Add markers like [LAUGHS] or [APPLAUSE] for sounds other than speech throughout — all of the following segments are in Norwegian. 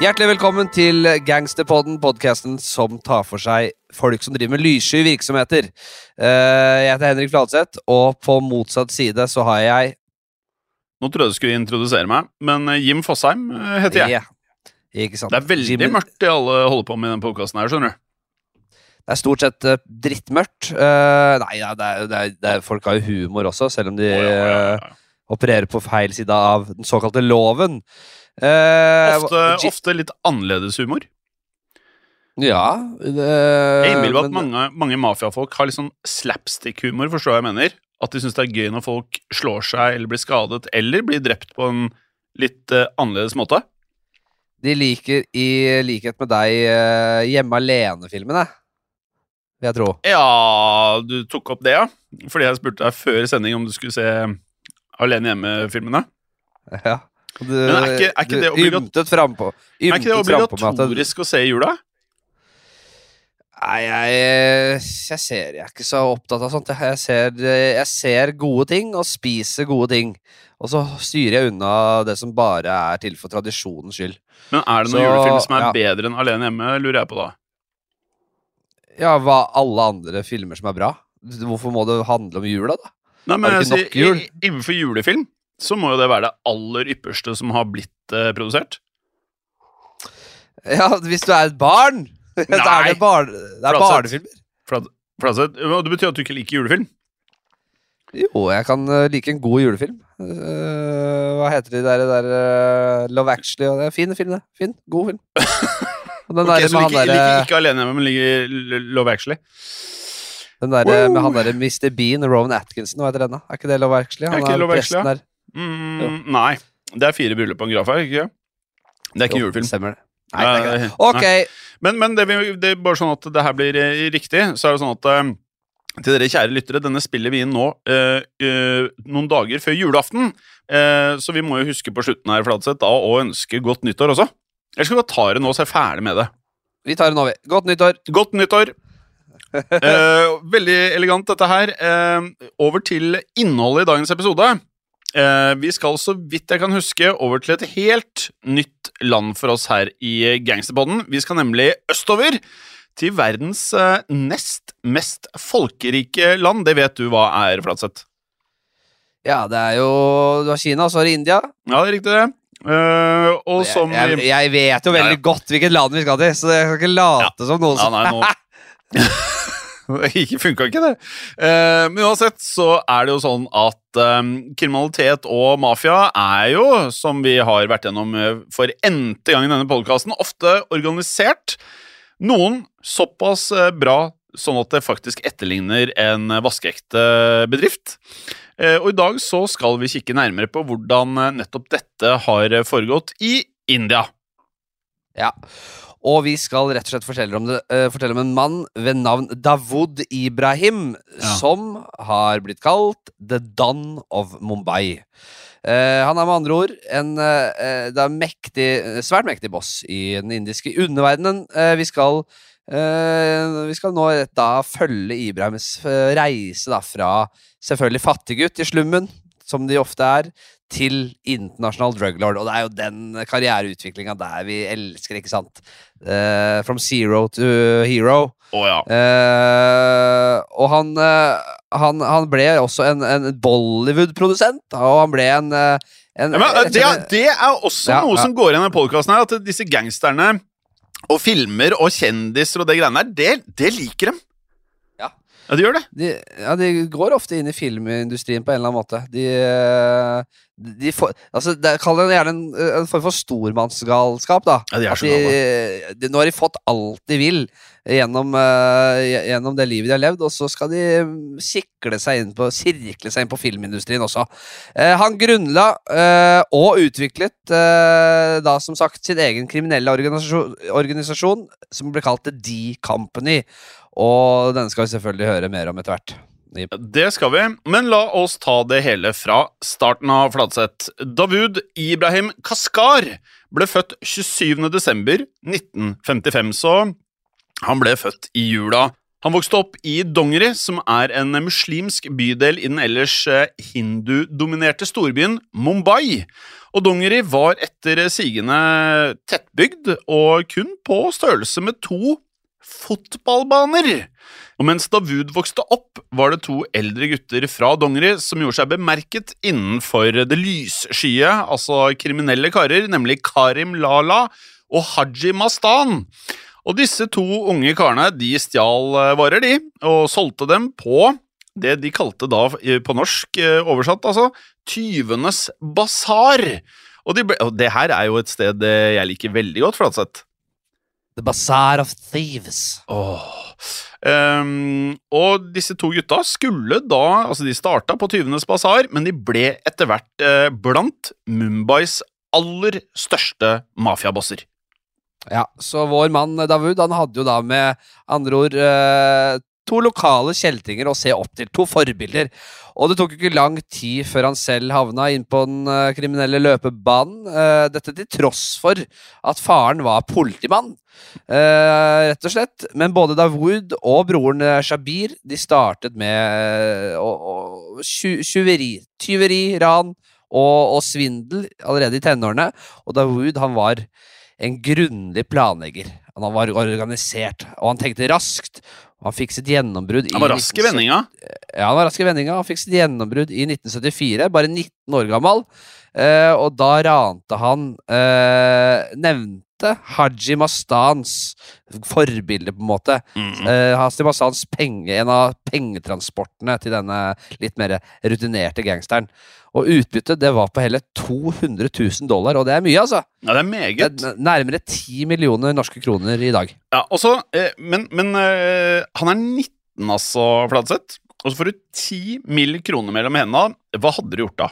Hjertelig velkommen til Gangsterpodden, podkasten som tar for seg folk som driver med lyssky virksomheter. Eh, Jeg heter Henrik Fladseth, og på motsatt side så har jeg Nå trodde jeg du skulle introdusere meg, men eh, Jim Fosheim eh, heter jeg. Ja, Ikke sant? Det er veldig Jim... mørkt det alle holder på med i den podkasten her, skjønner du. Det er stort sett drittmørkt. Nei, ja, det er, det er, det er, folk har jo humor også, selv om de ja. opererer på feil side av den såkalte loven. Eh, Ofte, ofte litt annerledes humor. Ja. det- Jeg innbiller meg at mange, mange mafiafolk har litt sånn slapstick-humor, forstår jeg mener. At de syns det er gøy når folk slår seg eller blir skadet eller blir drept på en litt uh, annerledes måte. De liker, i likhet med deg, uh, Hjemme alene-filmene. Vil jeg tro. Ja, du tok opp det, ja? Fordi jeg spurte deg før sending om du skulle se Alene hjemme-filmene. Ja. Du, Men er ikke- er ikke det obligatorisk frampå. Er ikke det obligatorisk å se i jula? Nei, jeg, jeg ser Jeg er ikke så opptatt av sånt. Jeg ser, jeg ser gode ting og spiser gode ting. Og så styrer jeg unna det som bare er til for tradisjonens skyld. Men er det noen Så, julefilm som er ja. bedre enn Alene hjemme, lurer jeg på da. Ja, hva alle andre filmer som er bra? Hvorfor må det handle om jula, da? Nei, men Er det jeg ikke sier, nok jul? Innenfor julefilm så må jo det være det aller ypperste som har blitt eh, produsert. Ja, hvis du er et barn! [LAUGHS] så er Nei. det, bar det er barnefilmer. Flatseth, det betyr at du ikke liker julefilm? Jo, jeg kan eh, like en god julefilm. Uh, hva heter de der, der uh, Love Actually og det er Fin film, det. Fin, God film. [LAUGHS] Den Ok, der så liker, derre liker ikke Alene hjemme, men liker Love Actually. den der med han derre Mr. Bean Rowan Atkinson, hva heter den da? Er ikke det Love Actually? Er Han ikke er Love Actually, ja? Mm, nei. Det er fire bryllup på en graf her, ikke Det er ikke Jo, julefilm. Stemmer det. Nei, det er ikke det. Nei. Men, men det, det er bare sånn at det her blir eh, riktig, så er det sånn at eh, til dere kjære lyttere, denne spiller vi inn nå øh, øh, noen dager før julaften. Øh, så vi må jo huske på slutten her Fladseth, da å ønske godt nyttår også. Eller skal vi bare ta det nå, og se ferdig med det? vi tar det nå, vi. Godt nyttår. Godt nyttår! Eh, veldig elegant, dette her. Eh, over til innholdet i dagens episode. Eh, vi skal, så vidt jeg kan huske, over til et helt nytt land for oss her i Gangsterpodden. Vi skal nemlig østover. Til verdens eh, nest mest folkerike land. Det vet du hva er, Flatseth? Ja, det er jo Du har Kina, og så har du India. Ja, det er riktig, det. Uh, og som jeg, jeg, jeg vet jo veldig Ja, ja. godt hvilket land vi skal til, så jeg skal ikke late som noen som nei, [LAUGHS] [LAUGHS] Ikke funka ikke det. Eh, men uansett så er det jo sånn at eh, kriminalitet og mafia er jo, som vi har vært gjennom eh, for n-te gang i denne podkasten, ofte organisert. Noen såpass eh, bra sånn at det faktisk etterligner en vaskeekte bedrift. Eh, og i dag så skal vi kikke nærmere på hvordan eh, nettopp dette har foregått i India. Ja. Og vi skal rett og slett fortelle om, det, uh, fortelle om en mann ved navn Davud Ibrahim, Ja. som har blitt kalt The Don of Mumbai. Uh, han er med andre ord en uh, mektig, svært mektig boss i den indiske underverdenen. Vi skal vi skal nå da følge Ibrahims reise da fra selvfølgelig fattiggutt i slummen, som de ofte er, til internasjonal druglord. Og det er jo den karriereutviklinga der vi elsker, ikke sant? Uh, from zero to hero. Oh, ja. uh, og han, uh, han, han ble også en, en Bollywood-produsent, og han ble en, en Ja, men, det, det er også Ja, noe som går igjen i podkasten her, at disse gangsterne og filmer og kjendiser og det greiene der, det, det liker dem. Ja. De gjør det. de, ja, de går ofte inn i filmindustrien på en eller annen måte. De, eh, de får altså, det, Kall det gjerne en, en form for stormannsgalskap, da. Ja, de er så de, de, nå har de fått alt de vil gjennom, uh, gjennom det livet de har levd, og så skal de sikle seg inn på sirkle seg inn på filmindustrien også. Uh, han grunnla uh, og utviklet da som sagt sin egen kriminelle organisasjon, organisasjon som ble kalt The D-Company. Og denne skal vi selvfølgelig høre mer om etter hvert. Det skal vi, men la oss ta det hele fra starten av Fladseth. Davud Ibrahim Kaskar ble født 27. desember 1955, så han ble født i jula. Han vokste opp i Dongeri, som er en muslimsk bydel i den ellers eh, hindudominerte storbyen Mumbai. Og Dongeri var etter sigende tettbygd og kun på størrelse med to fotballbaner. Og mens Davud vokste opp, var det to eldre gutter fra Dongeri som gjorde seg bemerket innenfor det lysskye, altså kriminelle karer, nemlig Karim Lala og Haji Mastan. Og disse to unge karene de stjal eh, varer, de, og solgte dem på det de kalte da eh, på norsk eh, oversatt, altså tyvenes basar. Og, de ble, og det her er jo et sted jeg liker veldig godt, Flatseth. The Bazaar of Thieves. Oh. Um, og disse to gutta skulle da Altså, de starta på Tyvenes basar, men de ble etter hvert eh, blant Mumbais aller største mafiabosser. Ja, så vår mann eh, Davud han hadde jo da med andre ord eh, to lokale kjeltringer å se opp til, to forbilder. Og det tok ikke lang tid før han selv havna inn på den eh, kriminelle løpebanen. eh, dette til tross for at faren var politimann, eh, rett og slett. Men både Dawood og broren Shabir de startet med tjuveri, tyveri, ran og, og svindel allerede i tenårene. Og Dawood han var en grundig planlegger. Han var organisert, og han tenkte raskt. Han fikk sitt gjennombrudd i Han var rask i vendinga. Ja, han var rask i vendinga. Han fikk sitt gjennombrudd i 1974, bare 19 år gammel. Eh, og da rante han eh, nevnte utbytte. Haji Mastans forbilde, på en måte. Eh, Haji Mastans penge, en av pengetransportene til denne litt mer rutinerte gangsteren. Og utbyttet det var på hele 200 000 dollar, og det er mye, altså. Ja, det er Det meget. er nærmere 10 millioner norske kroner i dag. Ja, og så, eh, men men eh, han er 19, altså, Fladseth. Og så får du 10 mill. kroner mellom hendene. Hva hadde du gjort da?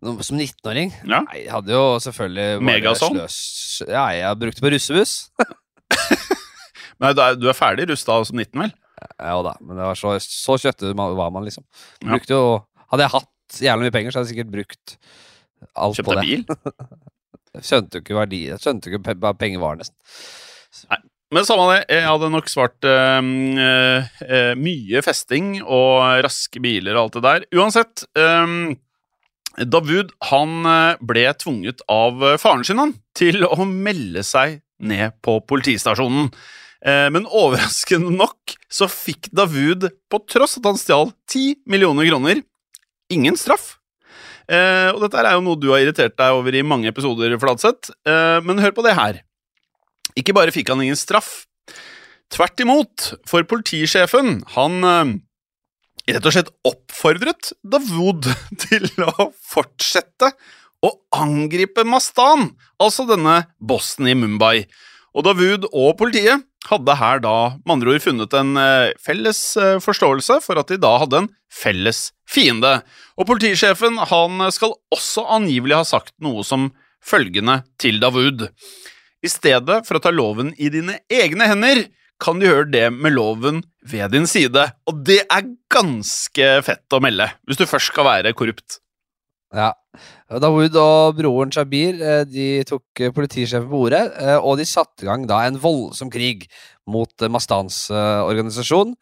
Som 19-åring? Ja. Nei, jeg hadde jo selvfølgelig Megason? sløs- Ja, jeg brukte på russebuss. [LAUGHS] Nei, du er, du er ferdig rusta som 19, vel? Ja da, men det var så, så kjøttet var man, liksom. Brukte jo Hadde jeg hatt jævlig mye penger, så hadde jeg sikkert brukt alt Kjøpte på deg det. bil? [LAUGHS] Jeg skjønte jo ikke verdi Jeg skjønte jo ikke hva penger var, nesten. Men samme det, jeg hadde nok svart øh, øh, mye festing og raske biler og alt det der. Uansett, eh, Davud han eh, ble tvunget av eh, faren sin han, til å melde seg ned på politistasjonen. Eh, men overraskende nok så fikk Davud, på tross at han stjal 10 millioner kroner, ingen straff. Og dette er jo noe du har irritert deg over i mange episoder, Fladseth. Men hør på det her. Ikke bare fikk han ingen straff. Tvert imot, for politisjefen, han rett og slett oppfordret Davud [LAUGHS] til å fortsette å angripe Mastan, altså denne bossen i Mumbai. Og Davud og politiet hadde her da med andre ord funnet en eh, felles eh, forståelse for at de da hadde en felles fiende. Og politisjefen han skal også angivelig ha sagt noe som følgende til Davud. I stedet for å ta loven i dine egne hender, kan du gjøre det med loven ved din side. Og det er ganske fett å melde, hvis du først skal være korrupt. Ja. Dawood og broren Shabir eh, de tok eh, politisjefen på ordet, eh, og de satte i gang da en voldsom krig mot Mastans organisasjon.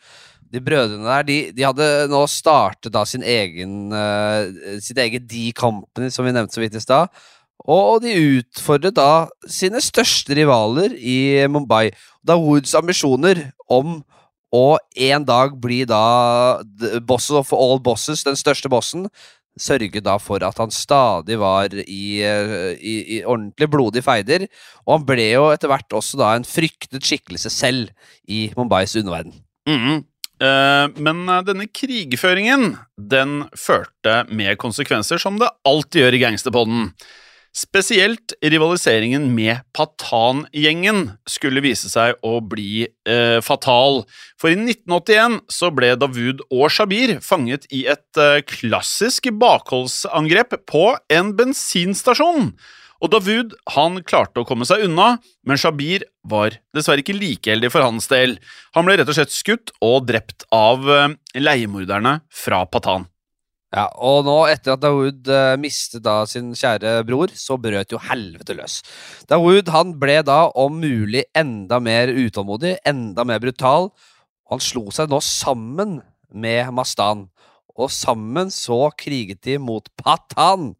De brødrene der de, de hadde nå startet da sin egen sitt eget D-Company, som vi nevnte så vidt i stad. Og de utfordret da sine største rivaler i Mumbai. Da Woods ambisjoner om å en dag bli da boss of all bosses, den største bossen, sørget da for at han stadig var i, i, i ordentlig blodige feider. Og han ble jo etter hvert også da en fryktet skikkelse selv i Mumbais underverden. Mhm. Eh, men eh, denne krigføringen, den førte med konsekvenser, som det alltid gjør i gangsterpodden. Spesielt rivaliseringen med Patan-gjengen skulle vise seg å bli eh, fatal. For i 1981 så ble Davud og Shabir fanget i et eh, klassisk bakholdsangrep på en bensinstasjon. Og Davud han klarte å komme seg unna, men Shabir var dessverre ikke like heldig for hans del. Han ble rett og slett skutt og drept av eh, leiemorderne fra Patan. Ja, og nå etter at Dawood eh, mistet da sin kjære bror, så brøt jo helvete løs. Dawood han ble da om mulig enda mer utålmodig, enda mer brutal. Han slo seg nå sammen med Mastan, og sammen så kriget de mot Patan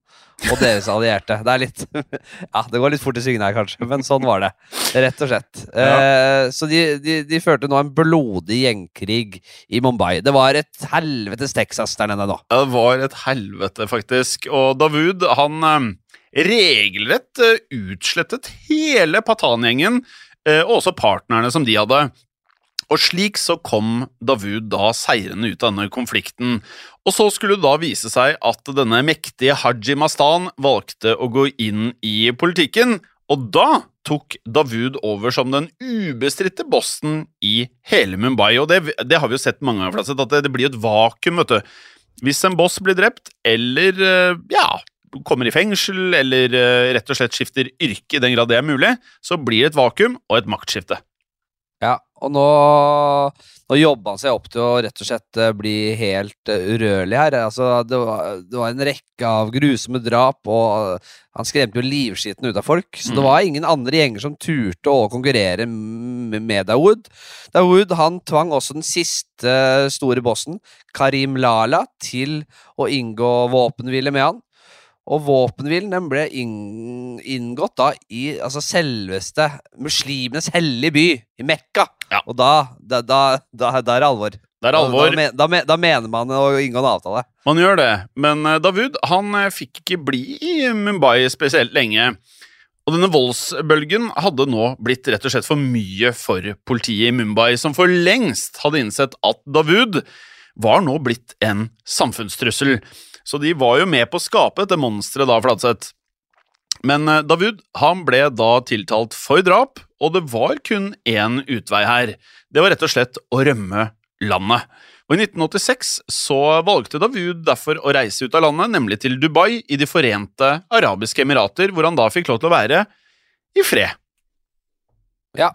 og deres allierte. Det er litt [LAUGHS] Ja, det går litt fort i svingene her, kanskje, men sånn var det. Rett og slett. Eh, så de, de, de førte nå en blodig gjengkrig i Mumbai. Det var et helvetes Texas der nede nå. Ja, Det var et helvete, faktisk. Og Davud, han eh, regelrett eh, utslettet hele Patan-gjengen, eh, og også partnerne som de hadde. Og slik så kom Davud da seirende ut av denne konflikten. Og så skulle det da vise seg at denne mektige Haji Mastan valgte å gå inn i politikken, og da tok Davud over som den ubestridte bossen i hele Mumbai. Og det, det har vi jo sett mange ganger, Flatseth, at det, det blir et vakuum, vet du. Hvis en boss blir drept, eller eh, ja, kommer i fengsel, eller eh, rett og slett skifter yrke i den grad det er mulig, så blir det et vakuum og et maktskifte. Ja, og nå, nå jobba han seg opp til å rett og slett eh, bli helt eh, urørlig her. Altså, det, var, det var en rekke av grusomme drap, og eh, han skremte jo livskiten ut av folk. Så det Mm. var ingen andre gjenger som turte å konkurrere med Dawood. Dawood han tvang også den siste store bossen, Karim Lala, til å inngå våpenhvile med han. Og våpenhvilen den ble inngått da i altså selveste muslimenes hellige by, i Mekka. Ja. Og da, da, da, da, er det alvor. Det er alvor. Da, da, da, mener man å inngå en avtale. Man gjør det, men eh, Davud han eh, fikk ikke bli i Mumbai spesielt lenge. Og denne voldsbølgen hadde nå blitt rett og slett for mye for politiet i Mumbai, som for lengst hadde innsett at Davud var nå blitt en samfunnstrussel. Så de var jo med på å skape dette monsteret da, Fladseth. Men Davud han ble da tiltalt for drap, og det var kun én utvei her. Det var rett og slett å rømme landet. Og I 1986 så valgte Davud derfor å reise ut av landet, nemlig til Dubai i De forente arabiske emirater, hvor han da fikk lov til å være i fred. Ja,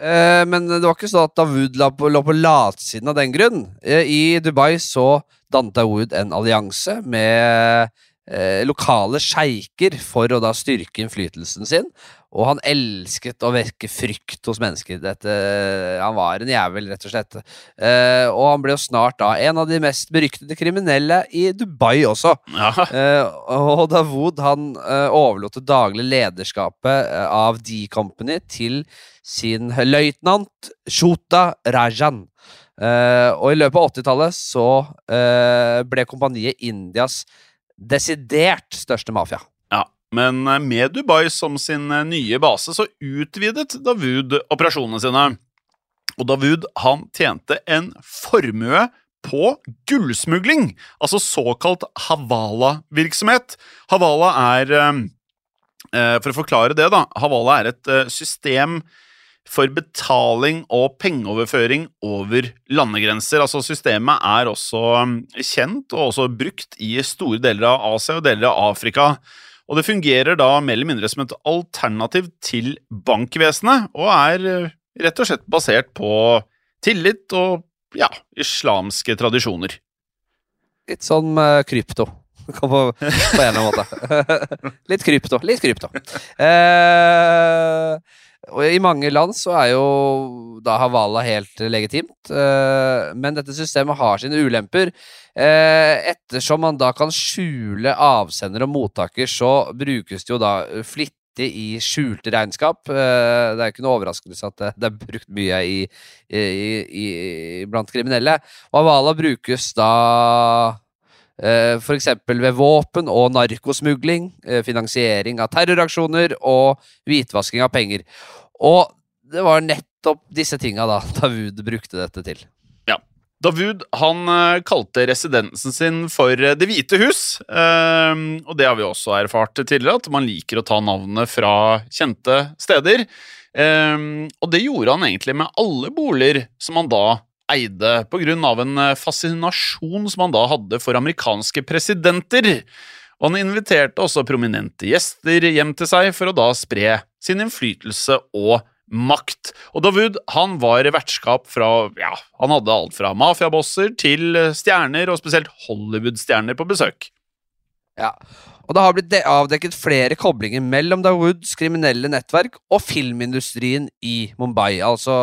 eh, men det var ikke sånn at Davud lå på, lå på latsiden av den grunn. Eh, I Dubai så dannet Davud en allianse med eh, lokale sjeiker for å da styrke innflytelsen sin. Og han elsket å vekke frykt hos mennesker. Dette, han var en jævel, rett og slett. Eh, og han ble jo snart da en av de mest beryktede kriminelle i Dubai også. Ja. Eh, og Dawood han eh, overlot det daglige lederskapet eh, av D-Company til sin løytnant Shota Rajan. Eh, og i løpet av 80-tallet så eh, ble kompaniet Indias desidert største mafia. Ja, men eh, med Dubai som sin eh, nye base så utvidet Davud operasjonene sine. Og Davud han tjente en formue på gullsmugling, altså såkalt Havala-virksomhet. Havala er eh, For å forklare det, da. Havala er et system for betaling og pengeoverføring over landegrenser. Altså Systemet er også um, kjent og også brukt i store deler av Asia og deler av Afrika. Og det fungerer da mer eller mindre som et alternativ til bankvesenet, og er uh, rett og slett basert på tillit og ja, islamske tradisjoner. Litt sånn krypto. På, på en eller annen måte. [LAUGHS] litt krypto. Litt krypto. Eh, og I mange land så er jo da Havala helt legitimt, eh, men dette systemet har sine ulemper. Eh, ettersom man da kan skjule avsender og mottaker, så brukes det jo da flittig i skjulte regnskap. Eh, det er ikke noe overraskelse at det, er brukt mye i, i, i, blant kriminelle. Og Havala brukes da F.eks. ved våpen og narkosmugling, eh, finansiering av terroraksjoner og hvitvasking av penger. Og det var nettopp disse tinga da [LAUGHS] Davud brukte dette til. Ja. Davud han eh, kalte residensen sin for Det hvite hus, ehm, og det har vi også erfart tidligere, at man liker å ta navnet fra kjente steder. Ehm, og det gjorde han egentlig med alle boliger som han da eide, av en eh, fascinasjon som han da hadde for amerikanske presidenter. Og han inviterte også prominente gjester hjem til seg for å da spre sin innflytelse og makt. Og Dawood han var vertskap fra ja, Han hadde alt fra mafiabosser til stjerner, og spesielt Hollywood-stjerner, på besøk. Ja, og det har blitt avdekket flere koblinger mellom Dawoods kriminelle nettverk og filmindustrien i Mumbai, altså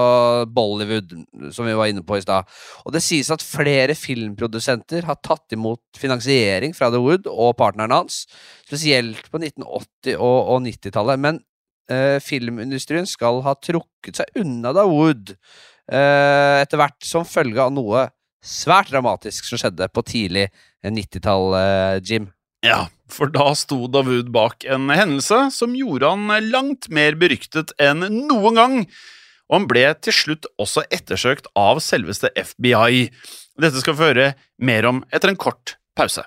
Bollywood, som vi var inne på i stad. Og det sies at flere filmprodusenter har tatt imot finansiering fra Dawood og partneren hans, spesielt på 1980- og, og 90-tallet. Men eh, filmindustrien skal ha trukket seg unna Dawood eh, etter hvert som følge av noe svært dramatisk som skjedde på tidlig 90-tall, eh, Jim. Ja, for da sto Davud bak en hendelse som gjorde han langt mer beryktet enn noen gang, og han ble til slutt også ettersøkt av selveste FBI. Dette skal vi høre mer om etter en kort pause.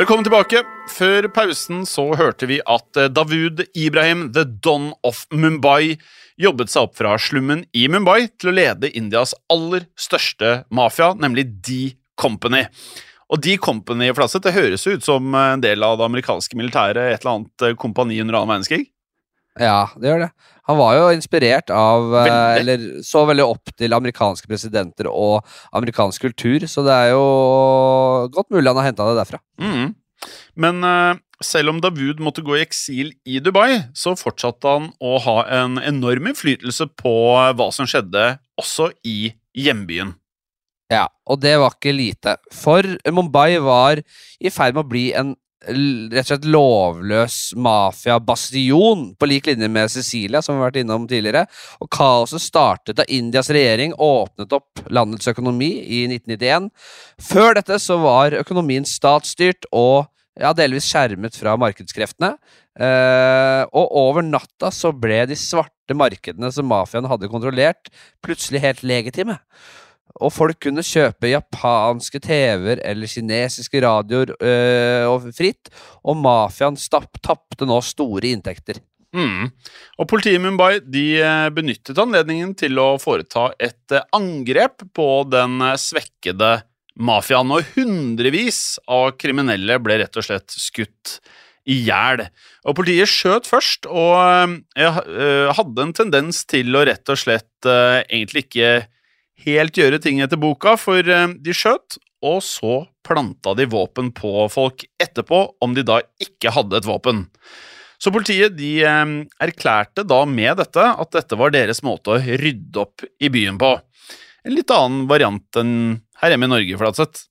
Velkommen tilbake. Før pausen så hørte vi at Davud Ibrahim, the Don of Mumbai, jobbet seg opp fra slummen i Mumbai til å lede Indias aller største mafia, nemlig De Company. Og De Company, Flasset, det høres ut som en del av det amerikanske militæret, et eller annet eh, kompani under annen verdenskrig? Ja, det gjør det. Han var jo inspirert av eh, Veldig. Eller så veldig opp til amerikanske presidenter og amerikansk kultur, så det er jo godt mulig han har henta det derfra. Mm. Men uh, selv om Davud måtte gå i eksil i Dubai, så fortsatte han å ha en enorm innflytelse på hva som skjedde også i hjembyen. Ja, og det var ikke lite. For Mumbai var i ferd med å bli en rett og slett lovløs mafiabastion, på lik linje med Sicilia, som vi har vært innom tidligere. Og kaoset startet da Indias regjering åpnet opp landets økonomi i 1991. Før dette så var økonomien statsstyrt, og ja, delvis skjermet fra markedskreftene. Eh, og over natta så ble de svarte markedene som mafiaen hadde kontrollert, plutselig helt legitime. Og folk kunne kjøpe japanske TV-er eller kinesiske radioer øh, fritt, og mafiaen tapte nå store inntekter. Mm. Og Politiet i Mumbai de eh, benyttet anledningen til å foreta et eh, angrep på den eh, svekkede mafiaen, og hundrevis av kriminelle ble rett og slett skutt i hjel. Og Politiet skjøt først, og eh, hadde en tendens til å rett og slett eh, egentlig ikke helt gjøre ting etter boka, for eh, de skjøt, og så planta de våpen på folk etterpå, om de da ikke hadde et våpen. Så politiet de eh, erklærte da med dette at dette var deres måte å rydde opp i byen på. En litt annen variant enn her hjemme i Norge, Flatseth.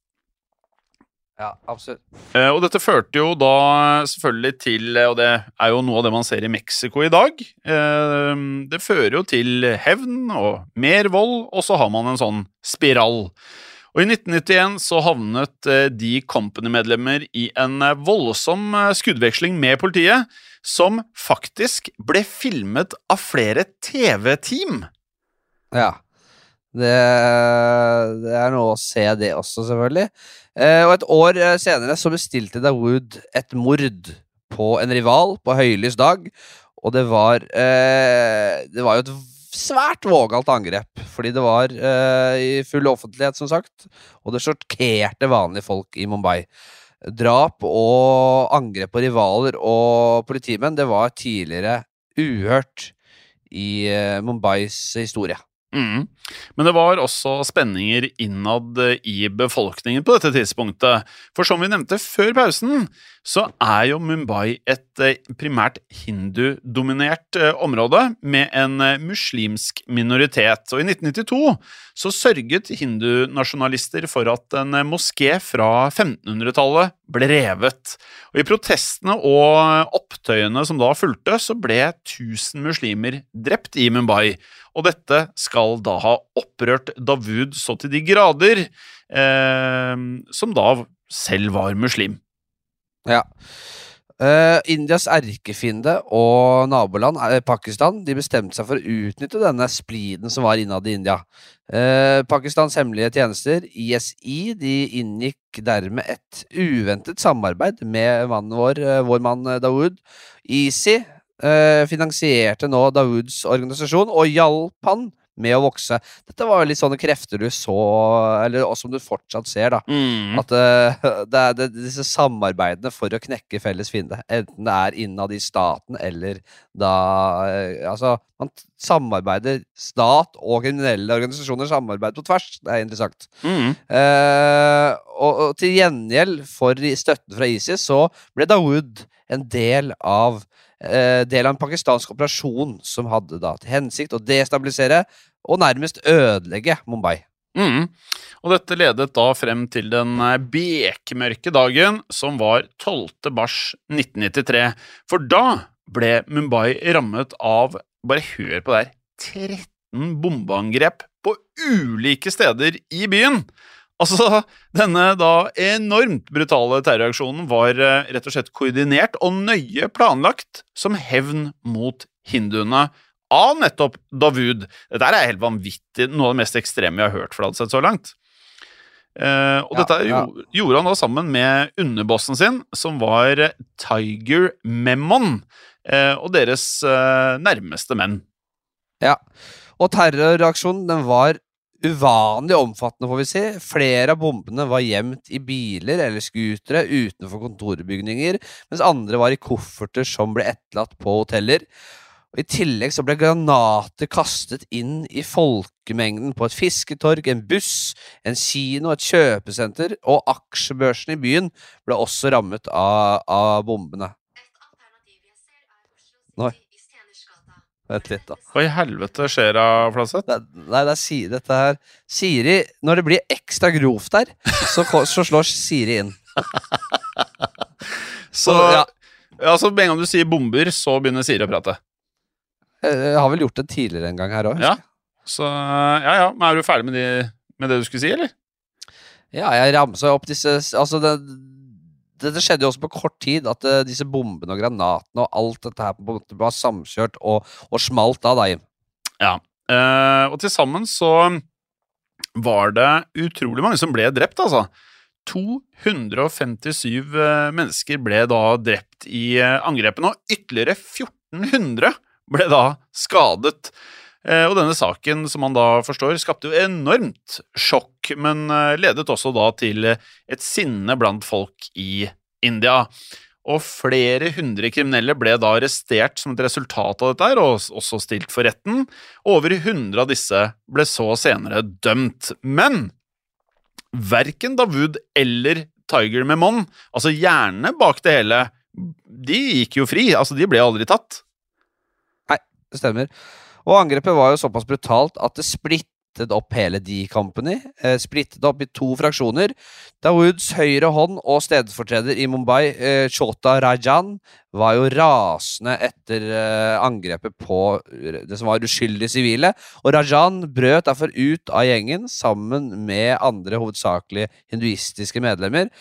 Ja, absolutt. Eh, Og dette førte jo da selvfølgelig til, og det er jo noe av det man ser i Mexico i dag eh, Det fører jo til hevn og mer vold, og så har man en sånn spiral. Og I 1991 så havnet eh, de company-medlemmer i en eh, voldsom eh, skuddveksling med politiet, som faktisk ble filmet av flere TV-team. Ja. Det, det er noe å se det også, selvfølgelig. Eh, og et år eh, senere så bestilte Dawood et mord på en rival på høylys dag. Og det var eh, Det var jo et svært vågalt angrep, fordi det var eh, i full offentlighet, som sagt. Og det sjokkerte vanlige folk i Mumbai. Drap og angrep på rivaler og politimenn, det var tidligere uhørt i eh, Mumbais historie. Mm. Men det var også spenninger innad i befolkningen på dette tidspunktet. For som vi nevnte før pausen, så er jo Mumbai et eh, primært hindudominert eh, område med en eh, muslimsk minoritet. Og i 1992 så sørget hindunasjonalister for at en moské fra 1500-tallet ble revet. Og i protestene og opptøyene som da fulgte, så ble 1000 muslimer drept i Mumbai. Og dette skal da ha opprørt Davud så til de grader, eh, som da selv var muslim. Ja. Uh, Indias erkefiende og naboland, eh, Pakistan, de bestemte seg for å utnytte denne spliden som var innad i India. Uh, Pakistans hemmelige tjenester, ISI, de inngikk dermed et uventet samarbeid med mannen vår, uh, vår mann Dawood. ISI eh, finansierte nå Dawoods organisasjon og hjalp han med å vokse. Dette var jo litt sånne krefter du så, eller som du fortsatt ser, da. Mm. At uh, [LAUGHS] det er det, disse samarbeidene for å knekke felles fiende, enten det er innad i staten eller da uh, Altså, man samarbeider Stat og kriminelle organisasjoner samarbeider på tvers, det er interessant. Mm. Uh, og, og til gjengjeld for støtten fra ISIS så ble Dawood en del av del av en pakistansk operasjon som hadde da til hensikt å destabilisere og nærmest ødelegge Mumbai. Mm. Og dette ledet da frem til den eh, bekmørke dagen som var 12. mars 1993. For da ble Mumbai rammet av, bare hør på det her, 13 bombeangrep på ulike steder i byen. Altså, denne da enormt brutale terroraksjonen var eh, rett og slett koordinert og nøye planlagt som hevn mot hinduene av nettopp Davud. Dette er helt vanvittig, noe av det mest ekstreme vi har hørt fra Adseth så langt. Eh, og Ja, dette ja. gjorde han da sammen med underbossen sin, som var Tiger Memon, eh, og deres eh, nærmeste menn. Ja. Og terroraksjonen den var uvanlig omfattende, får vi si. Flere av bombene var gjemt i biler eller scootere utenfor kontorbygninger, mens andre var i kofferter som ble etterlatt på hoteller. Og I tillegg så ble granater kastet inn i folkemengden på et fisketorg, en buss, en kino, et kjøpesenter, og aksjebørsen i byen ble også rammet av, av bombene. Nei. Vent litt, da. Hva i helvete skjer da, Flatseth? Det, nei, det er si, dette her Siri, når det blir ekstra grovt der, så, så slår Siri inn. [LAUGHS] Så, ja. ja, så med en gang du sier bomber, så begynner Siri å prate. Jeg jeg har vel gjort det tidligere en gang her òg. Ja. Så ja, ja. Men er du ferdig med, de, med det du skulle si, eller? ja, jeg ramsa opp disse Altså, det, dette skjedde jo også på kort tid, at uh, disse bombene og granatene og alt dette her på en måte var samkjørt og, og smalt da, Jim. Ja. Uh, og til sammen så var det utrolig mange som ble drept, altså. 257 eh, mennesker ble da drept i angrepene, og ytterligere 1400 ble da skadet. Eh, Og denne saken, som man da forstår, skapte jo enormt sjokk, men eh, ledet også da til et sinne blant folk i India. Og flere hundre kriminelle ble da arrestert som et resultat av dette, og også stilt for retten. Over 100 av disse ble så senere dømt. Men verken Dawood eller Tiger Memon, altså hjernene bak det hele, de gikk jo fri. Altså, de ble aldri tatt. Nei, Det stemmer. Og angrepet var jo såpass brutalt at det splittet opp hele D-Company. Eh, splittet opp i to fraksjoner. Dawoods høyre hånd og stedfortreder i Mumbai, eh, Chota Rajan, var jo rasende etter eh, angrepet på det som var uskyldige sivile. Og Rajan brøt derfor ut av gjengen sammen med andre hovedsakelig hinduistiske medlemmer.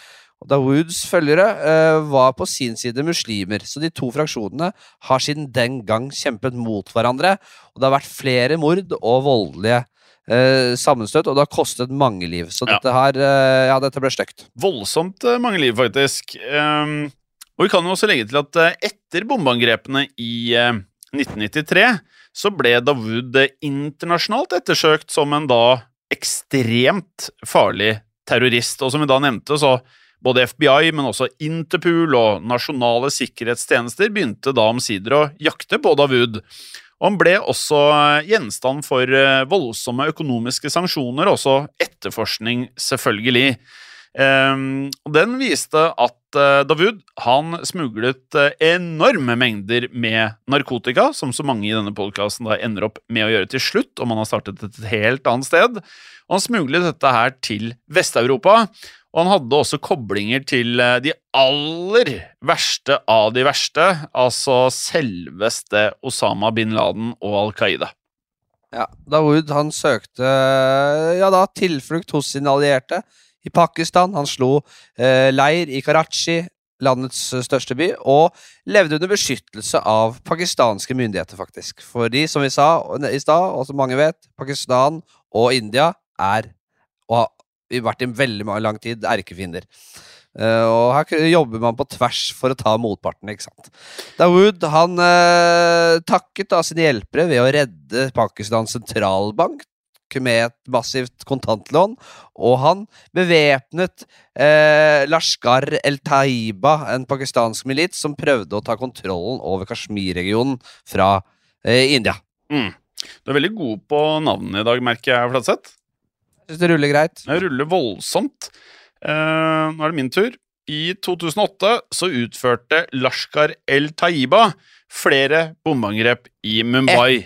Dawoods følgere uh, var på sin side muslimer, så de to fraksjonene har siden den gang kjempet mot hverandre. Og det har vært flere mord og voldelige uh, sammenstøt, og det har kostet mange liv. Så Ja. dette her uh, Ja, dette ble stygt. Voldsomt mange liv, faktisk. Um, og vi kan jo også legge til at etter bombeangrepene i eh, 1993 så ble Dawood internasjonalt ettersøkt som en da ekstremt farlig terrorist. Og som vi da nevnte, så både FBI, men også Interpol og nasjonale sikkerhetstjenester begynte da omsider å jakte på Davud. Og han ble også eh, gjenstand for eh, voldsomme økonomiske sanksjoner, og også etterforskning, selvfølgelig. Ehm, den viste at Davud han smuglet eh, enorme mengder med narkotika, som så mange i denne podkasten ender opp med å gjøre til slutt, om han har startet et helt annet sted. Og han smuglet dette her til Vest-Europa. Og han hadde også koblinger til eh, de aller verste av de verste, altså selveste Osama bin Laden og Al Qaida. Ja, Dawood han søkte ja da, tilflukt hos sine allierte i Pakistan. Han slo eh, leir i Karachi, landets eh, største by, og levde under beskyttelse av pakistanske myndigheter, faktisk. Fordi, som vi sa i stad, og som mange vet, Pakistan og India er, og vært i veldig lang tid, erkefiender. Uh, og her jobber man på tvers for å ta motparten, ikke sant. Dawood han eh, takket da sine hjelpere ved å redde Pakistans sentralbank med et massivt kontantlån, og han bevæpnet uh, Lashkar el-Taiba, en pakistansk milits som prøvde å ta kontrollen over Kashmir-regionen fra India. Mm. Du er veldig god på navnene i dag, merker jeg, Flatseth. Syns det ruller greit. Det ruller voldsomt. Uh, nå er det min tur. I 2008 så utførte Lashkar el-Taiba flere bombeangrep i Mumbai.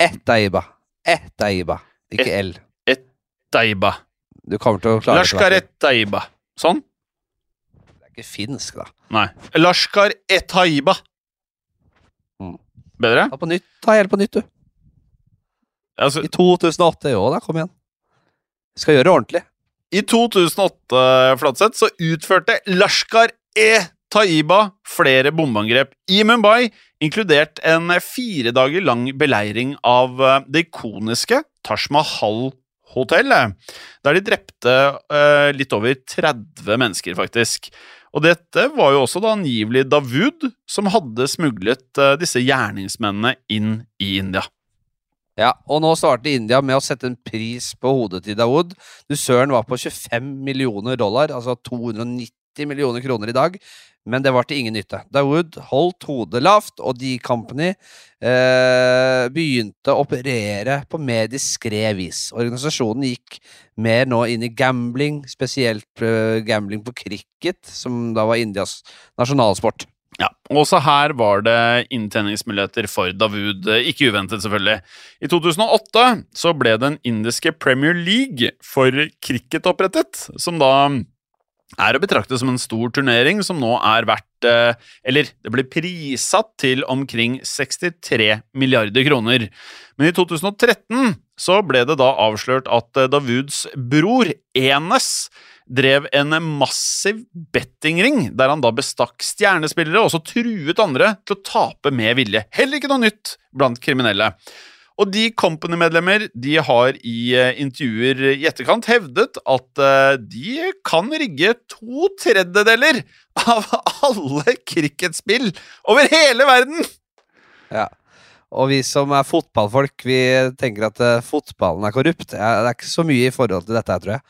Ett Taiba. Et Taiba. Ikke L. Taiba. Du kommer til å klare. Lashkar et-Taiba. Sånn? Det er ikke finsk, da. Nei. Lashkar et-Taiba. Mm. Bedre? Ta på nytt. Ta helt på nytt, du. Altså, I 2008. Jo da, kom igjen. Skal gjøre det ordentlig. I 2008, Flatseth, så utførte Lashkar e Taiba flere bombeangrep i Mumbai, inkludert en fire dager lang beleiring av eh, det ikoniske Taj Mahal-hotellet, der de drepte eh, litt over 30 mennesker, faktisk. Og dette var jo også da angivelig Davud som hadde smuglet eh, disse gjerningsmennene inn i India. Ja, og nå startet India med å sette en pris på hodet til Dawood. Dusøren var på 25 millioner dollar, altså 290 millioner kroner i dag, men det var til ingen nytte. Dawood holdt hodet lavt, og D-Company eh, begynte å operere på mer diskré vis. Organisasjonen gikk mer nå inn i gambling, spesielt eh, gambling på cricket, som da var Indias nasjonalsport. Ja, og Også her var det inntjeningsmuligheter for Dawood, eh, ikke uventet selvfølgelig. I 2008 så ble den indiske Premier League for cricket opprettet, som da er å betrakte som en stor turnering som nå er verdt eh, Eller det ble prissatt til omkring 63 milliarder kroner. Men i 2013 så ble det da avslørt at Davuds bror, Enes, drev en massiv bettingring, der han da bestakk stjernespillere og også truet andre til å tape med vilje. Heller ikke noe nytt blant kriminelle. Og de Company-medlemmer de har i eh, intervjuer i etterkant hevdet at eh, de kan rigge to tredjedeler av alle cricketspill over hele verden! Ja. Og vi som er fotballfolk, vi tenker at eh, fotballen er korrupt. Det er ikke så mye i forhold til dette tror jeg.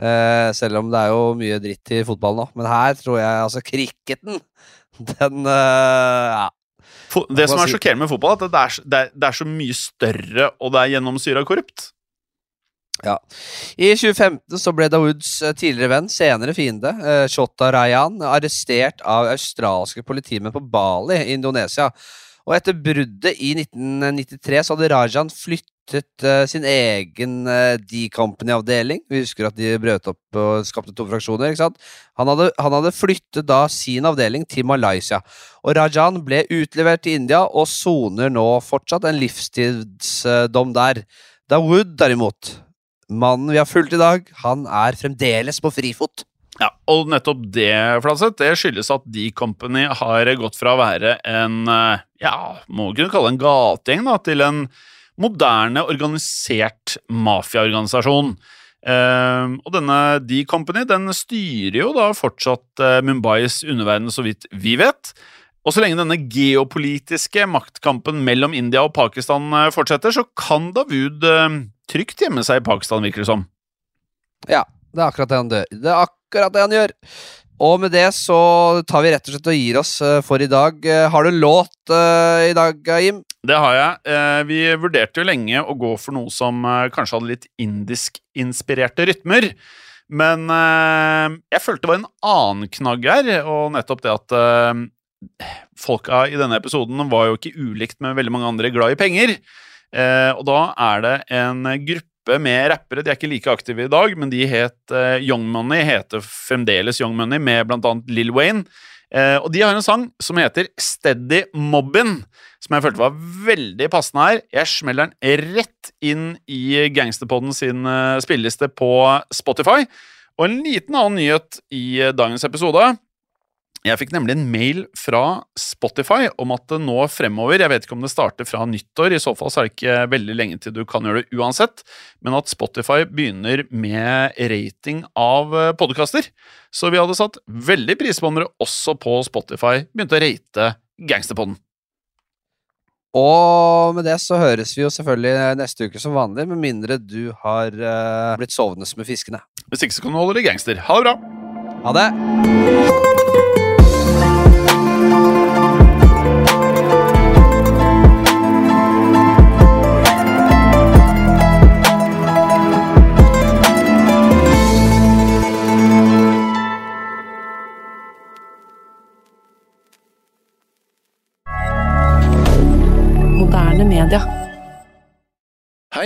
Eh, selv om det er jo mye dritt i fotball nå. Men her tror jeg altså cricketen [LAUGHS] Den uh, Ja. Det som er sjokkerende med fotball, er at det er, det er, det er så mye større, og det er gjennomsyra korrupt. Ja. I 2015 så ble Dawoods eh, tidligere venn, senere fiende, Shota Rayan, arrestert av australske politimenn på Bali i Indonesia. Og etter bruddet i 1993 så hadde Rajan flyttet uh, sin egen uh, D-Company-avdeling. Vi husker at de brøt opp og skapte to fraksjoner. ikke sant? Han hadde, han hadde flyttet da sin avdeling til Malaysia. Og Rajan ble utlevert til India og soner nå fortsatt en livstidsdom der. Dawood derimot, mannen vi har fulgt i dag, han er fremdeles på frifot. Ja, og nettopp det, Flatseth, det skyldes at D-Company har gått fra å være en eh, ja, må kunne kalle en gategjeng, da, til en moderne, organisert mafiaorganisasjon. Uh, og denne D-Company den styrer jo da fortsatt uh, Mumbais underverden, så vidt vi vet. Og så lenge denne geopolitiske maktkampen mellom India og Pakistan uh, fortsetter, så kan Davud eh, trygt gjemme seg i Pakistan, virker det som. Ja, det er akkurat det han dør. Det er akkurat det han gjør. Og med det så tar vi rett og slett og gir oss eh, for i dag. Eh, Har du en låt uh, i dag, Jim? Det har jeg. Eh, Vi vurderte jo lenge å gå for noe som eh, kanskje hadde litt indisk-inspirerte rytmer. Men eh, jeg følte det var en annen knagg her, og nettopp det at folka i denne episoden var jo ikke ulikt med veldig mange andre glad i penger. Og da er det en gruppe med rappere, de er ikke like aktive i dag, men de het uh, Young Money, heter fremdeles Young Money, med blant annet Lil Wayne. Uh, og de har en sang som heter Steady Mobbin, som jeg følte var veldig passende her. Jeg smeller den rett inn i Gangsterpodden sin uh, spilleliste på Spotify. Og en liten annen nyhet i dagens episode. Jeg fikk nemlig en mail fra Spotify om at det nå fremover Jeg vet ikke om det starter fra nyttår, i så fall så er det ikke veldig lenge til du kan gjøre det uansett, men at Spotify begynner med rating av podkaster. Så vi hadde satt veldig pris på om dere også på Spotify begynte å rate Gangsterpodden. Og med det så høres vi jo selvfølgelig neste uke som vanlig, med mindre du har eh, blitt sovende med fiskene. Hvis ikke så kan du holde deg gangster. Ha det bra! Ha det!